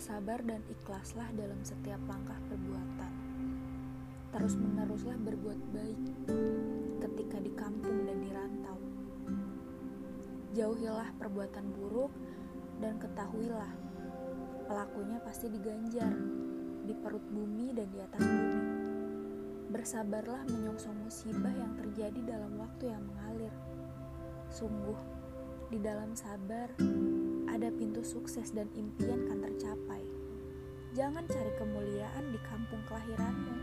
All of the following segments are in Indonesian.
Bersabar dan ikhlaslah dalam setiap langkah perbuatan. Terus meneruslah berbuat baik ketika di kampung dan di rantau. Jauhilah perbuatan buruk dan ketahuilah pelakunya pasti diganjar di perut bumi dan di atas bumi. Bersabarlah menyongsong musibah yang terjadi dalam waktu yang mengalir. Sungguh, di dalam sabar ada pintu sukses dan impian kan tercapai. Jangan cari kemuliaan di kampung kelahiranmu.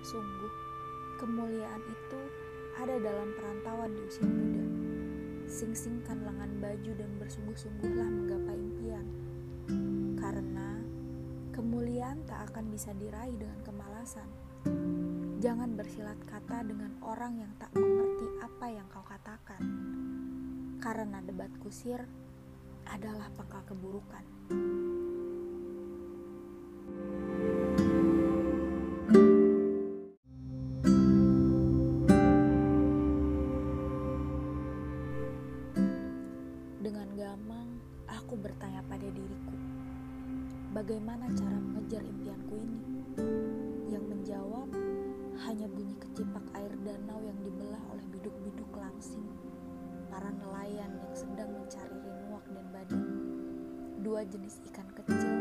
Sungguh, kemuliaan itu ada dalam perantauan di usia muda. Sing-singkan lengan baju dan bersungguh-sungguhlah menggapai impian. Karena kemuliaan tak akan bisa diraih dengan kemalasan. Jangan bersilat kata dengan orang yang tak mengerti apa yang kau katakan. Karena debat kusir adalah pangkal keburukan. Dengan gamang, aku bertanya pada diriku, bagaimana cara mengejar impianku ini? Yang menjawab hanya bunyi kecipak air danau yang dibelah oleh biduk-biduk langsing, para nelayan yang sedang mencari dan badut, dua jenis ikan kecil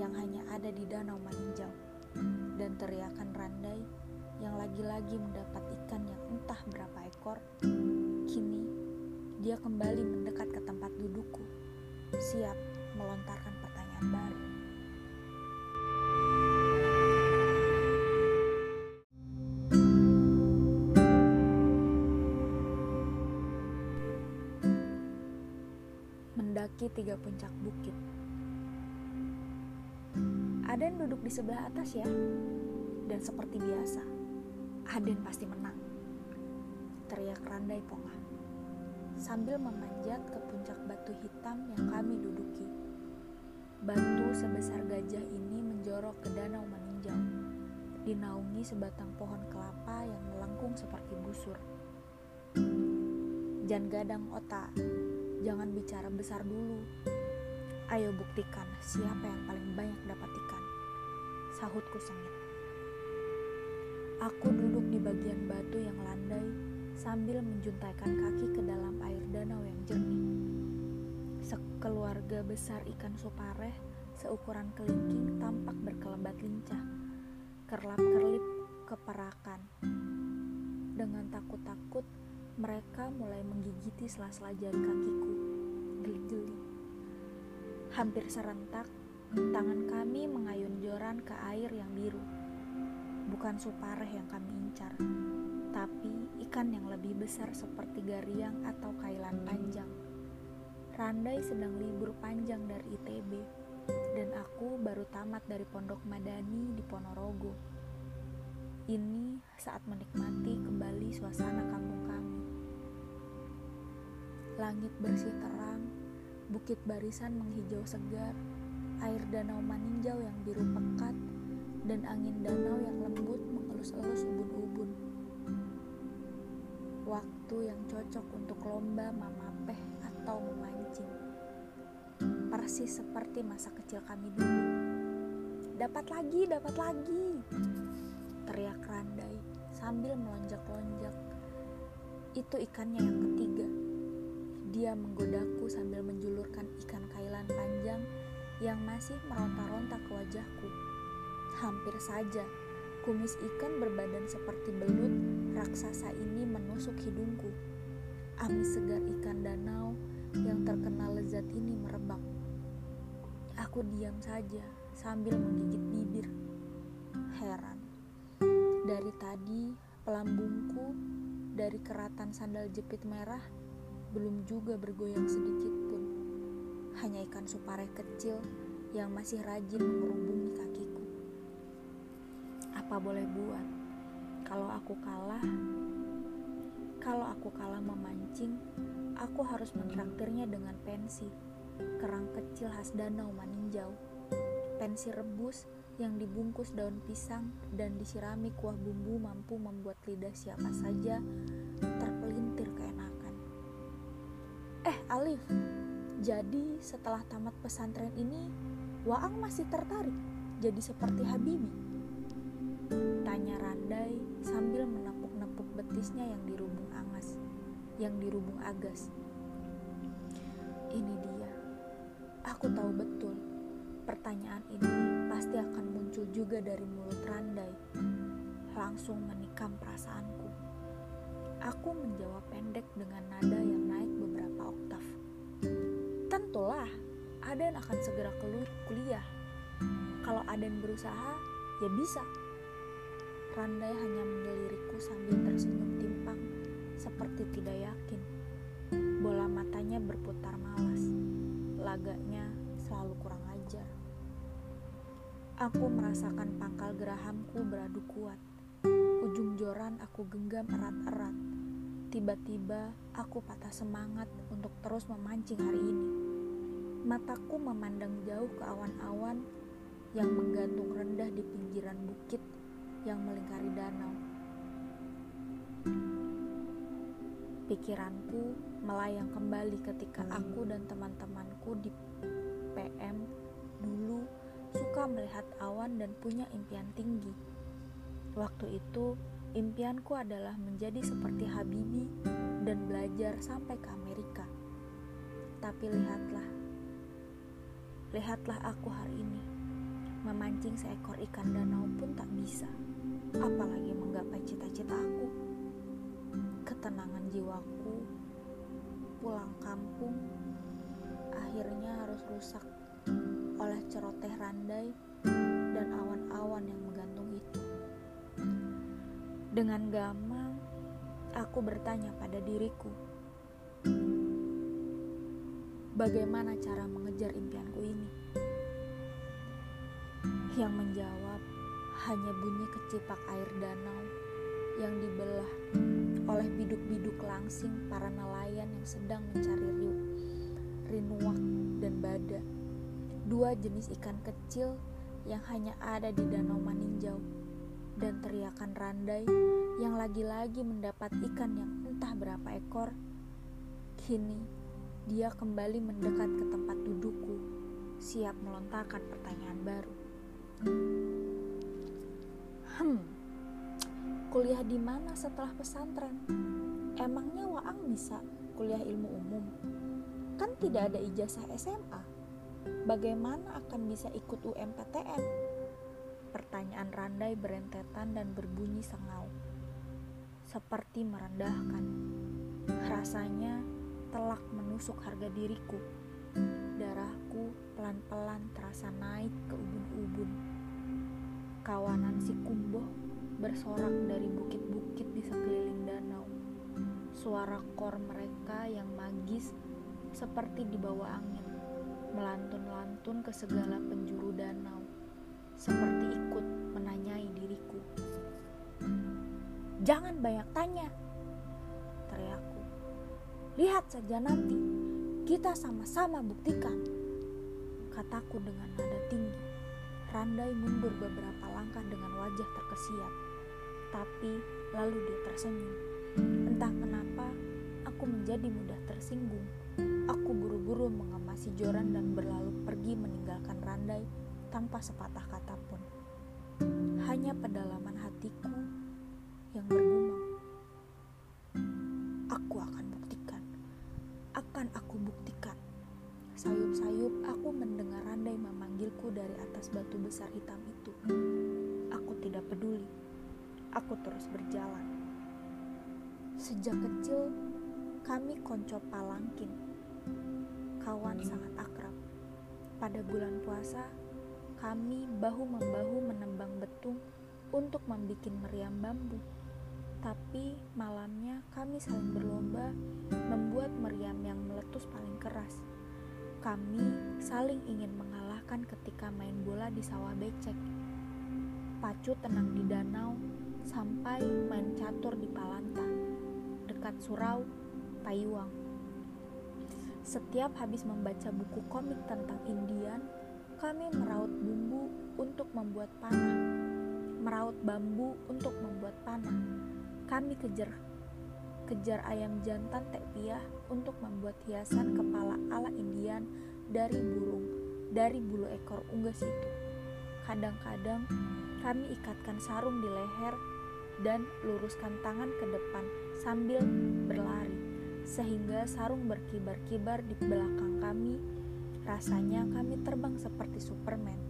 yang hanya ada di danau Maninjau, dan teriakan randai yang lagi-lagi mendapat ikan yang entah berapa ekor. Kini, dia kembali mendekat ke tempat dudukku, siap melontarkan pertanyaan baru. Mendaki tiga puncak bukit. Aden duduk di sebelah atas ya, dan seperti biasa, Aden pasti menang. Teriak Randai Ponga sambil memanjat ke puncak batu hitam yang kami duduki. Batu sebesar gajah ini menjorok ke danau Maninjau, dinaungi sebatang pohon kelapa yang melengkung seperti busur. Jan gadang otak, jangan bicara besar dulu. Ayo buktikan siapa yang paling banyak dapat ikan. Sahutku sengit. Aku duduk di bagian batu yang landai sambil menjuntaikan kaki ke dalam air danau yang jernih. Sekeluarga besar ikan supareh seukuran kelingking tampak berkelebat lincah, kerlap-kerlip keperakan. Dengan takut-takut, mereka mulai menggigiti sela-sela jari kakiku. Geli-geli. Hampir serentak, tangan kami mengayun joran ke air yang biru. Bukan supareh yang kami incar, tapi ikan yang lebih besar seperti gariang atau kailan panjang. Randai sedang libur panjang dari ITB, dan aku baru tamat dari Pondok Madani di Ponorogo. Ini saat menikmati kembali suasana kampung kami. Langit bersih terang, bukit barisan menghijau segar, air danau maninjau yang biru pekat, dan angin danau yang lembut mengelus-elus ubun-ubun. Waktu yang cocok untuk lomba mamapeh atau memancing. Persis seperti masa kecil kami dulu. Dapat lagi, dapat lagi. Teriak Randai sambil melonjak-lonjak. Itu ikannya yang. Dia menggodaku sambil menjulurkan ikan kailan panjang yang masih meronta-ronta ke wajahku. Hampir saja kumis ikan berbadan seperti belut raksasa ini menusuk hidungku. Amis segar ikan danau yang terkenal lezat ini merebak. Aku diam saja sambil menggigit bibir. Heran. Dari tadi pelambungku dari keratan sandal jepit merah belum juga bergoyang sedikit pun. Hanya ikan supare kecil yang masih rajin mengerubungi kakiku. Apa boleh buat? Kalau aku kalah, kalau aku kalah memancing, aku harus mentraktirnya dengan pensi, kerang kecil khas danau maninjau, pensi rebus yang dibungkus daun pisang dan disirami kuah bumbu mampu membuat lidah siapa saja Alif, jadi setelah tamat pesantren ini, Waang masih tertarik jadi seperti Habibi? Tanya Randai sambil menepuk-nepuk betisnya yang dirubung angas, yang dirubung agas. Ini dia. Aku tahu betul pertanyaan ini pasti akan muncul juga dari mulut Randai. Langsung menikam perasaanku. Aku menjawab pendek dengan nada yang oktav. Tentulah, Aden akan segera kuliah kalau Aden berusaha, ya bisa. Randai hanya mendeliriku sambil tersenyum timpang, seperti tidak yakin. Bola matanya berputar malas. Laganya selalu kurang ajar. Aku merasakan pangkal gerahamku beradu kuat. Ujung joran aku genggam erat-erat. Tiba-tiba aku patah semangat untuk terus memancing hari ini. Mataku memandang jauh ke awan-awan yang menggantung rendah di pinggiran bukit yang melingkari danau. Pikiranku melayang kembali ketika aku dan teman-temanku di PM dulu suka melihat awan dan punya impian tinggi. Waktu itu, impianku adalah menjadi seperti Habibi dan belajar sampai ke Amerika. Tapi lihatlah, lihatlah aku hari ini Memancing seekor ikan danau pun tak bisa, apalagi menggapai cita-cita aku. Ketenangan jiwaku pulang kampung akhirnya harus rusak oleh ceroteh randai dan awan-awan yang. Dengan gamang, aku bertanya pada diriku, bagaimana cara mengejar impianku ini? Yang menjawab hanya bunyi kecipak air danau yang dibelah oleh biduk-biduk langsing para nelayan yang sedang mencari riu, rinuak dan bada. Dua jenis ikan kecil yang hanya ada di danau Maninjau dan teriakan randai yang lagi-lagi mendapat ikan yang entah berapa ekor. Kini dia kembali mendekat ke tempat dudukku, siap melontarkan pertanyaan baru. Hmm, kuliah di mana setelah pesantren? Emangnya Waang bisa kuliah ilmu umum? Kan tidak ada ijazah SMA. Bagaimana akan bisa ikut UMPTN? Pertanyaan Randai berentetan dan berbunyi sengau. Seperti merendahkan. Rasanya telak menusuk harga diriku. Darahku pelan-pelan terasa naik ke ubun-ubun kawanan si kumboh bersorak dari bukit-bukit di sekeliling danau. Suara kor mereka yang magis seperti dibawa angin, melantun-lantun ke segala penjuru danau, seperti ikut menanyai diriku. Jangan banyak tanya, teriakku. Lihat saja nanti, kita sama-sama buktikan, kataku dengan nada tinggi. Randai mundur beberapa langkah dengan wajah terkesiap, tapi lalu dia tersenyum. Entah kenapa, aku menjadi mudah tersinggung. Aku buru-buru mengemasi joran dan berlalu pergi meninggalkan Randai tanpa sepatah kata pun. Hanya pedalaman hatiku yang bergumam. Aku akan buktikan. Akan aku buktikan. Sayup-sayup aku mendengar Randai memanggilku dari atas batu besar hitam itu. Aku tidak peduli. Aku terus berjalan. Sejak kecil, kami konco palangkin. Kawan sangat akrab. Pada bulan puasa, kami bahu-membahu menembang betung untuk membuat meriam bambu. Tapi malamnya kami saling berlomba membuat meriam yang meletus paling keras kami saling ingin mengalahkan ketika main bola di sawah becek. Pacu tenang di danau sampai main catur di Palanta, dekat Surau, Taiwan. Setiap habis membaca buku komik tentang Indian, kami meraut bumbu untuk membuat panah, meraut bambu untuk membuat panah. Kami kejar kejar ayam jantan tekpiah untuk membuat hiasan kepala ala Indian dari burung dari bulu ekor unggas itu. Kadang-kadang kami ikatkan sarung di leher dan luruskan tangan ke depan sambil berlari, sehingga sarung berkibar-kibar di belakang kami. Rasanya kami terbang seperti Superman.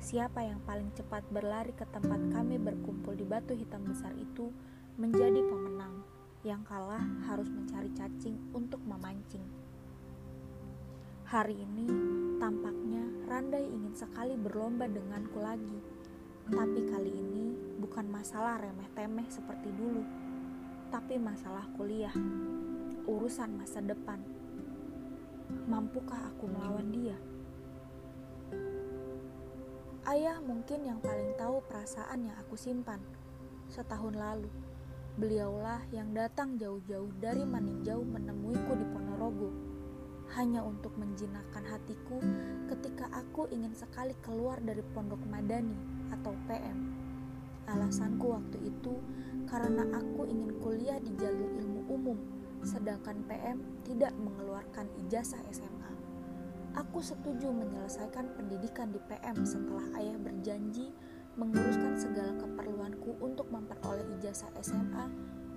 Siapa yang paling cepat berlari ke tempat kami berkumpul di batu hitam besar itu menjadi pemenang. Yang kalah harus mencari cacing untuk memancing. Hari ini tampaknya Randai ingin sekali berlomba denganku lagi. Tapi kali ini bukan masalah remeh-temeh seperti dulu, tapi masalah kuliah, urusan masa depan. Mampukah aku melawan dia? Ayah mungkin yang paling tahu perasaan yang aku simpan setahun lalu. Beliaulah yang datang jauh-jauh dari Maninjau menemuiku di Ponorogo hanya untuk menjinakkan hatiku ketika aku ingin sekali keluar dari pondok madani atau PM. Alasanku waktu itu karena aku ingin kuliah di jalur ilmu umum, sedangkan PM tidak mengeluarkan ijazah SMA. Aku setuju menyelesaikan pendidikan di PM setelah ayah berjanji menguruskan segala keperluanku untuk memperoleh ijazah SMA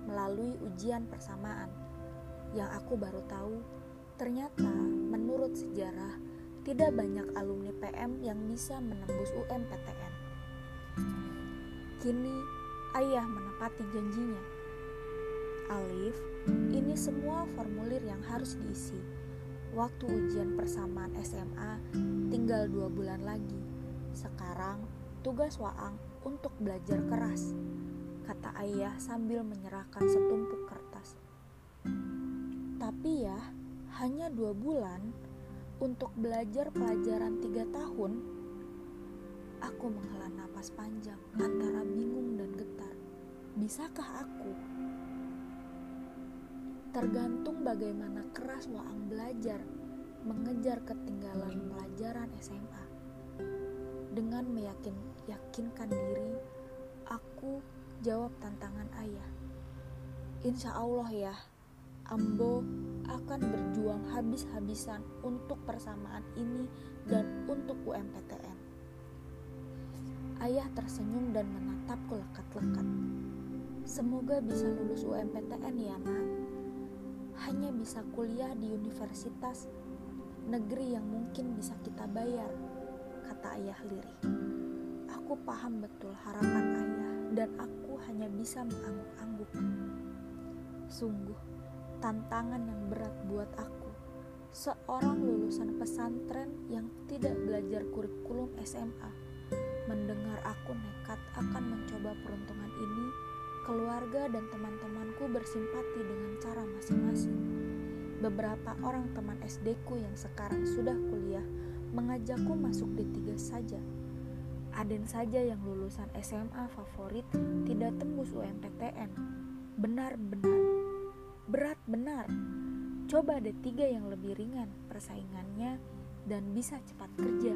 melalui ujian persamaan. Yang aku baru tahu, ternyata menurut sejarah tidak banyak alumni PM yang bisa menembus UMPTN. Kini ayah menepati janjinya. Alif, ini semua formulir yang harus diisi Waktu ujian persamaan SMA tinggal dua bulan lagi. Sekarang tugas Waang untuk belajar keras, kata ayah sambil menyerahkan setumpuk kertas. Tapi ya, hanya dua bulan untuk belajar pelajaran tiga tahun. Aku menghela napas panjang antara bingung dan getar. Bisakah aku? Tergantung bagaimana keras Waang belajar mengejar ketinggalan pelajaran SMA. Dengan meyakin yakinkan diri, aku jawab tantangan ayah. Insya Allah ya, Ambo akan berjuang habis-habisan untuk persamaan ini dan untuk UMPTN. Ayah tersenyum dan menatapku lekat-lekat. Semoga bisa lulus UMPTN ya nak hanya bisa kuliah di universitas negeri yang mungkin bisa kita bayar, kata ayah lirih. Aku paham betul harapan ayah dan aku hanya bisa mengangguk-angguk. Sungguh, tantangan yang berat buat aku. Seorang lulusan pesantren yang tidak belajar kurikulum SMA, mendengar aku nekat akan mencoba peruntungan ini keluarga dan teman-temanku bersimpati dengan cara masing-masing. Beberapa orang teman SD ku yang sekarang sudah kuliah mengajakku masuk di tiga saja. Aden saja yang lulusan SMA favorit tidak tembus UMPTN. Benar-benar. Berat benar. Coba ada tiga yang lebih ringan persaingannya dan bisa cepat kerja.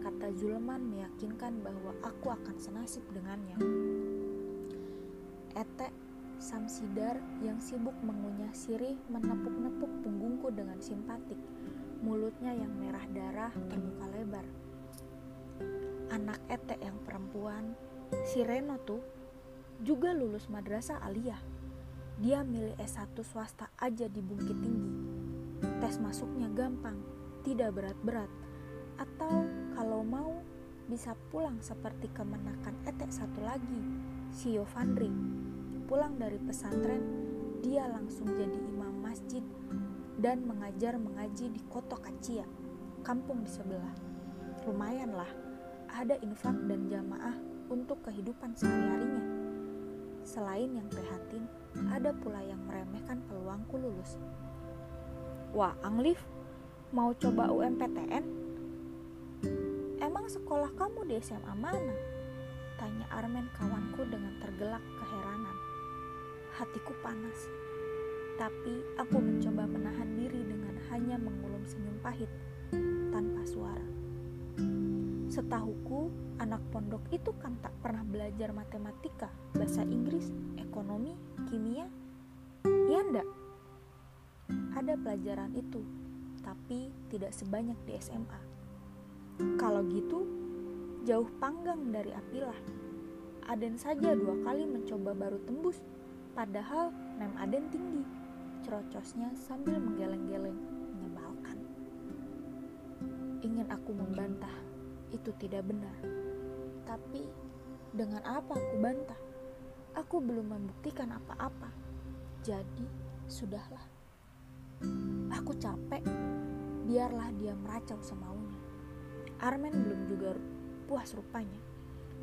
Kata Zulman meyakinkan bahwa aku akan senasib dengannya. Etek Samsidar yang sibuk mengunyah sirih menepuk-nepuk punggungku dengan simpatik. Mulutnya yang merah darah terbuka lebar. Anak Etek yang perempuan, si Reno tuh, juga lulus madrasah aliyah. Dia milih S1 swasta aja di Bukit Tinggi. Tes masuknya gampang, tidak berat-berat. Atau kalau mau, bisa pulang seperti kemenakan Etek satu lagi, si Yovandri pulang dari pesantren, dia langsung jadi imam masjid dan mengajar mengaji di Koto Kacia, kampung di sebelah. Lumayanlah, ada infak dan jamaah untuk kehidupan sehari-harinya. Selain yang prihatin, ada pula yang meremehkan peluangku lulus. Wah, Anglif, mau coba UMPTN? Emang sekolah kamu di SMA mana? Tanya Armen kawanku dengan tergelak keheranan hatiku panas. Tapi aku mencoba menahan diri dengan hanya mengulum senyum pahit tanpa suara. Setahuku, anak pondok itu kan tak pernah belajar matematika, bahasa Inggris, ekonomi, kimia. Iya ndak? Ada pelajaran itu, tapi tidak sebanyak di SMA. Kalau gitu, jauh panggang dari Apilah. Aden saja dua kali mencoba baru tembus, padahal nem Aden tinggi. Cerocosnya sambil menggeleng-geleng, menyebalkan. Ingin aku membantah, itu tidak benar. Tapi, dengan apa aku bantah? Aku belum membuktikan apa-apa. Jadi, sudahlah. Aku capek, biarlah dia meracau semaunya. Armen belum juga puas rupanya.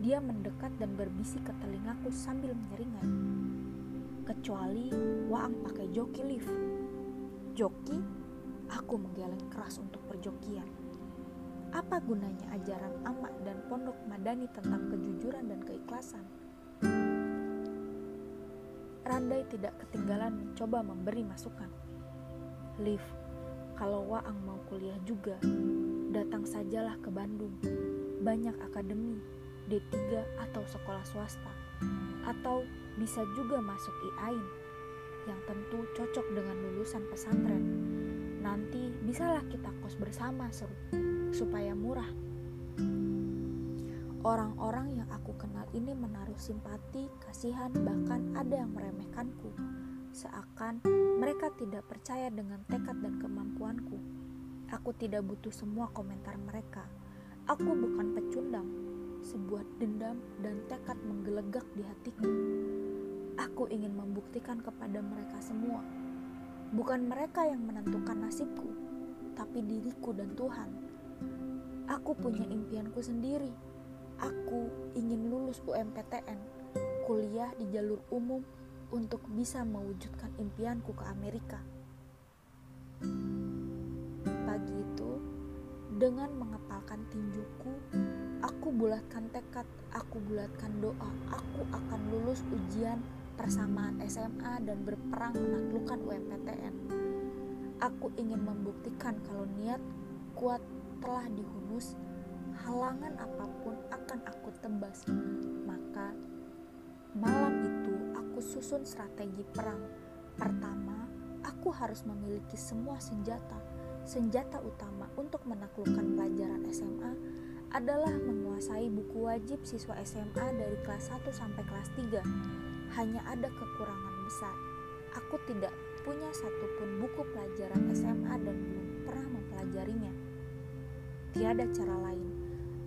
Dia mendekat dan berbisik ke telingaku sambil menyeringai. Kecuali Waang pakai joki lift. Joki? Aku menggeleng keras untuk perjokian. Apa gunanya ajaran amak dan pondok madani tentang kejujuran dan keikhlasan? Randai tidak ketinggalan mencoba memberi masukan. Liv, kalau Waang mau kuliah juga, datang sajalah ke Bandung. Banyak akademi, D3 atau sekolah swasta. Atau bisa juga masuk IAIN, yang tentu cocok dengan lulusan pesantren. Nanti bisalah kita kos bersama seru, supaya murah. Orang-orang yang aku kenal ini menaruh simpati, kasihan, bahkan ada yang meremehkanku. Seakan mereka tidak percaya dengan tekad dan kemampuanku. Aku tidak butuh semua komentar mereka. Aku bukan pecundang. Sebuah dendam dan tekad menggelegak di hatiku. Aku ingin membuktikan kepada mereka semua. Bukan mereka yang menentukan nasibku, tapi diriku dan Tuhan. Aku punya impianku sendiri Aku ingin lulus UMPTN, kuliah di jalur umum untuk bisa mewujudkan impianku ke Amerika. Dengan mengepalkan tinjuku, aku bulatkan tekad, aku bulatkan doa, aku akan lulus ujian persamaan SMA dan berperang menaklukkan UMPTN. Aku ingin membuktikan kalau niat kuat telah dihunus halangan apa pun akan aku tebas. Maka malam itu aku susun strategi perang. Pertama, aku harus memiliki semua senjata. Senjata utama untuk menaklukkan pelajaran SMA adalah menguasai buku wajib siswa SMA dari kelas 1 sampai kelas 3. Hanya ada kekurangan besar. Aku tidak punya satupun buku pelajaran SMA dan belum pernah mempelajarinya. Tiada cara lain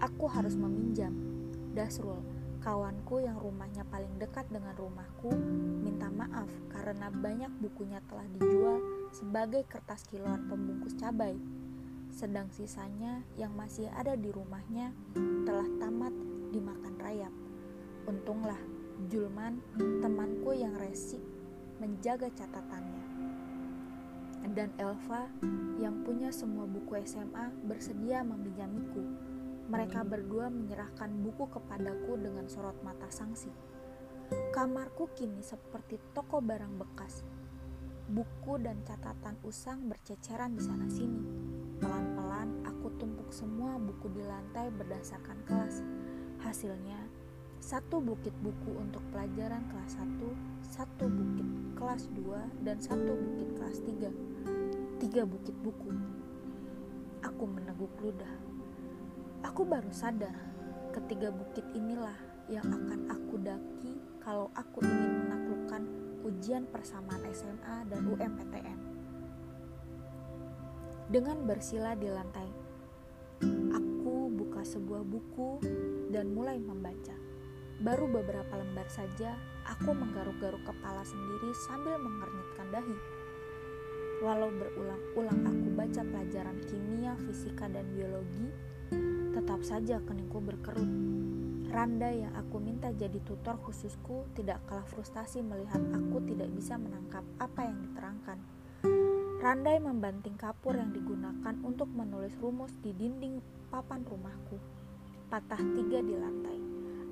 Aku harus meminjam. Dasrul, kawanku yang rumahnya paling dekat dengan rumahku, minta maaf karena banyak bukunya telah dijual sebagai kertas kiloan pembungkus cabai. Sedang sisanya yang masih ada di rumahnya telah tamat dimakan rayap. Untunglah Julman, temanku yang resik, menjaga catatannya. Dan Elva yang punya semua buku SMA bersedia meminjamiku mereka berdua menyerahkan buku kepadaku dengan sorot mata sangsi. Kamarku kini seperti toko barang bekas. Buku dan catatan usang berceceran di sana-sini. Pelan-pelan aku tumpuk semua buku di lantai berdasarkan kelas. Hasilnya, satu bukit buku untuk pelajaran kelas 1, satu bukit kelas 2, dan satu bukit kelas 3. Tiga bukit buku. Aku meneguk ludah. Aku baru sadar ketiga bukit inilah yang akan aku daki kalau aku ingin menaklukkan ujian persamaan SMA dan UMPTN. Dengan bersila di lantai, aku buka sebuah buku dan mulai membaca. Baru beberapa lembar saja, aku menggaruk-garuk kepala sendiri sambil mengernyitkan dahi. Walau berulang-ulang aku baca pelajaran kimia, fisika, dan biologi, Tetap saja keningku berkerut. Randa yang aku minta jadi tutor khususku tidak kalah frustasi melihat aku tidak bisa menangkap apa yang diterangkan. Randai membanting kapur yang digunakan untuk menulis rumus di dinding papan rumahku. Patah tiga di lantai.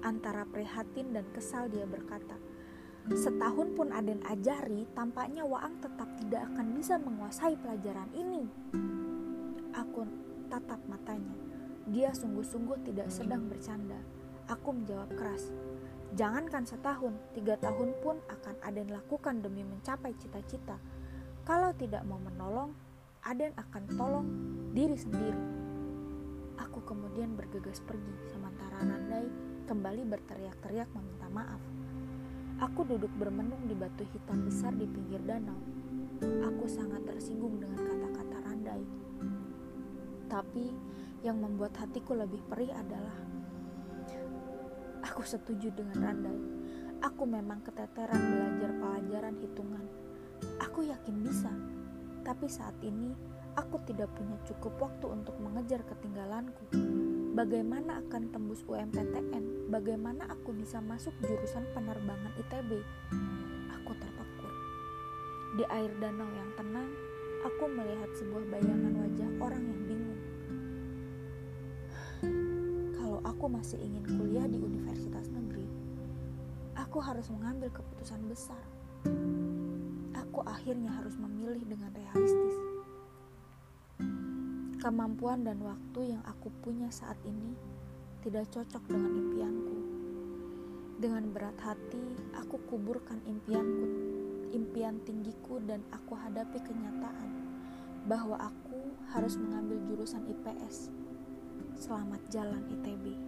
Antara prihatin dan kesal dia berkata, Setahun pun Aden ajari, tampaknya Waang tetap tidak akan bisa menguasai pelajaran ini. Aku tatap matanya. Dia sungguh-sungguh tidak sedang bercanda. Aku menjawab keras. Jangankan setahun, tiga tahun pun akan Aden lakukan demi mencapai cita-cita. Kalau tidak mau menolong, Aden akan tolong diri sendiri. Aku kemudian bergegas pergi, sementara Randai kembali berteriak-teriak meminta maaf. Aku duduk bermenung di batu hitam besar di pinggir danau. Aku sangat tersinggung dengan kata-kata Randai. Tapi yang membuat hatiku lebih perih adalah aku setuju dengan Randai. Aku memang keteteran belajar pelajaran hitungan. Aku yakin bisa, tapi saat ini aku tidak punya cukup waktu untuk mengejar ketinggalanku. Bagaimana akan tembus UMPTN? Bagaimana aku bisa masuk jurusan penerbangan ITB? Aku terpekur. Di air danau yang tenang, aku melihat sebuah bayangan wajah orang yang masih ingin kuliah di universitas negeri, aku harus mengambil keputusan besar. Aku akhirnya harus memilih dengan realistis. Kemampuan dan waktu yang aku punya saat ini tidak cocok dengan impianku. Dengan berat hati, aku kuburkan impianku, impian tinggiku dan aku hadapi kenyataan bahwa aku harus mengambil jurusan IPS. Selamat jalan ITB.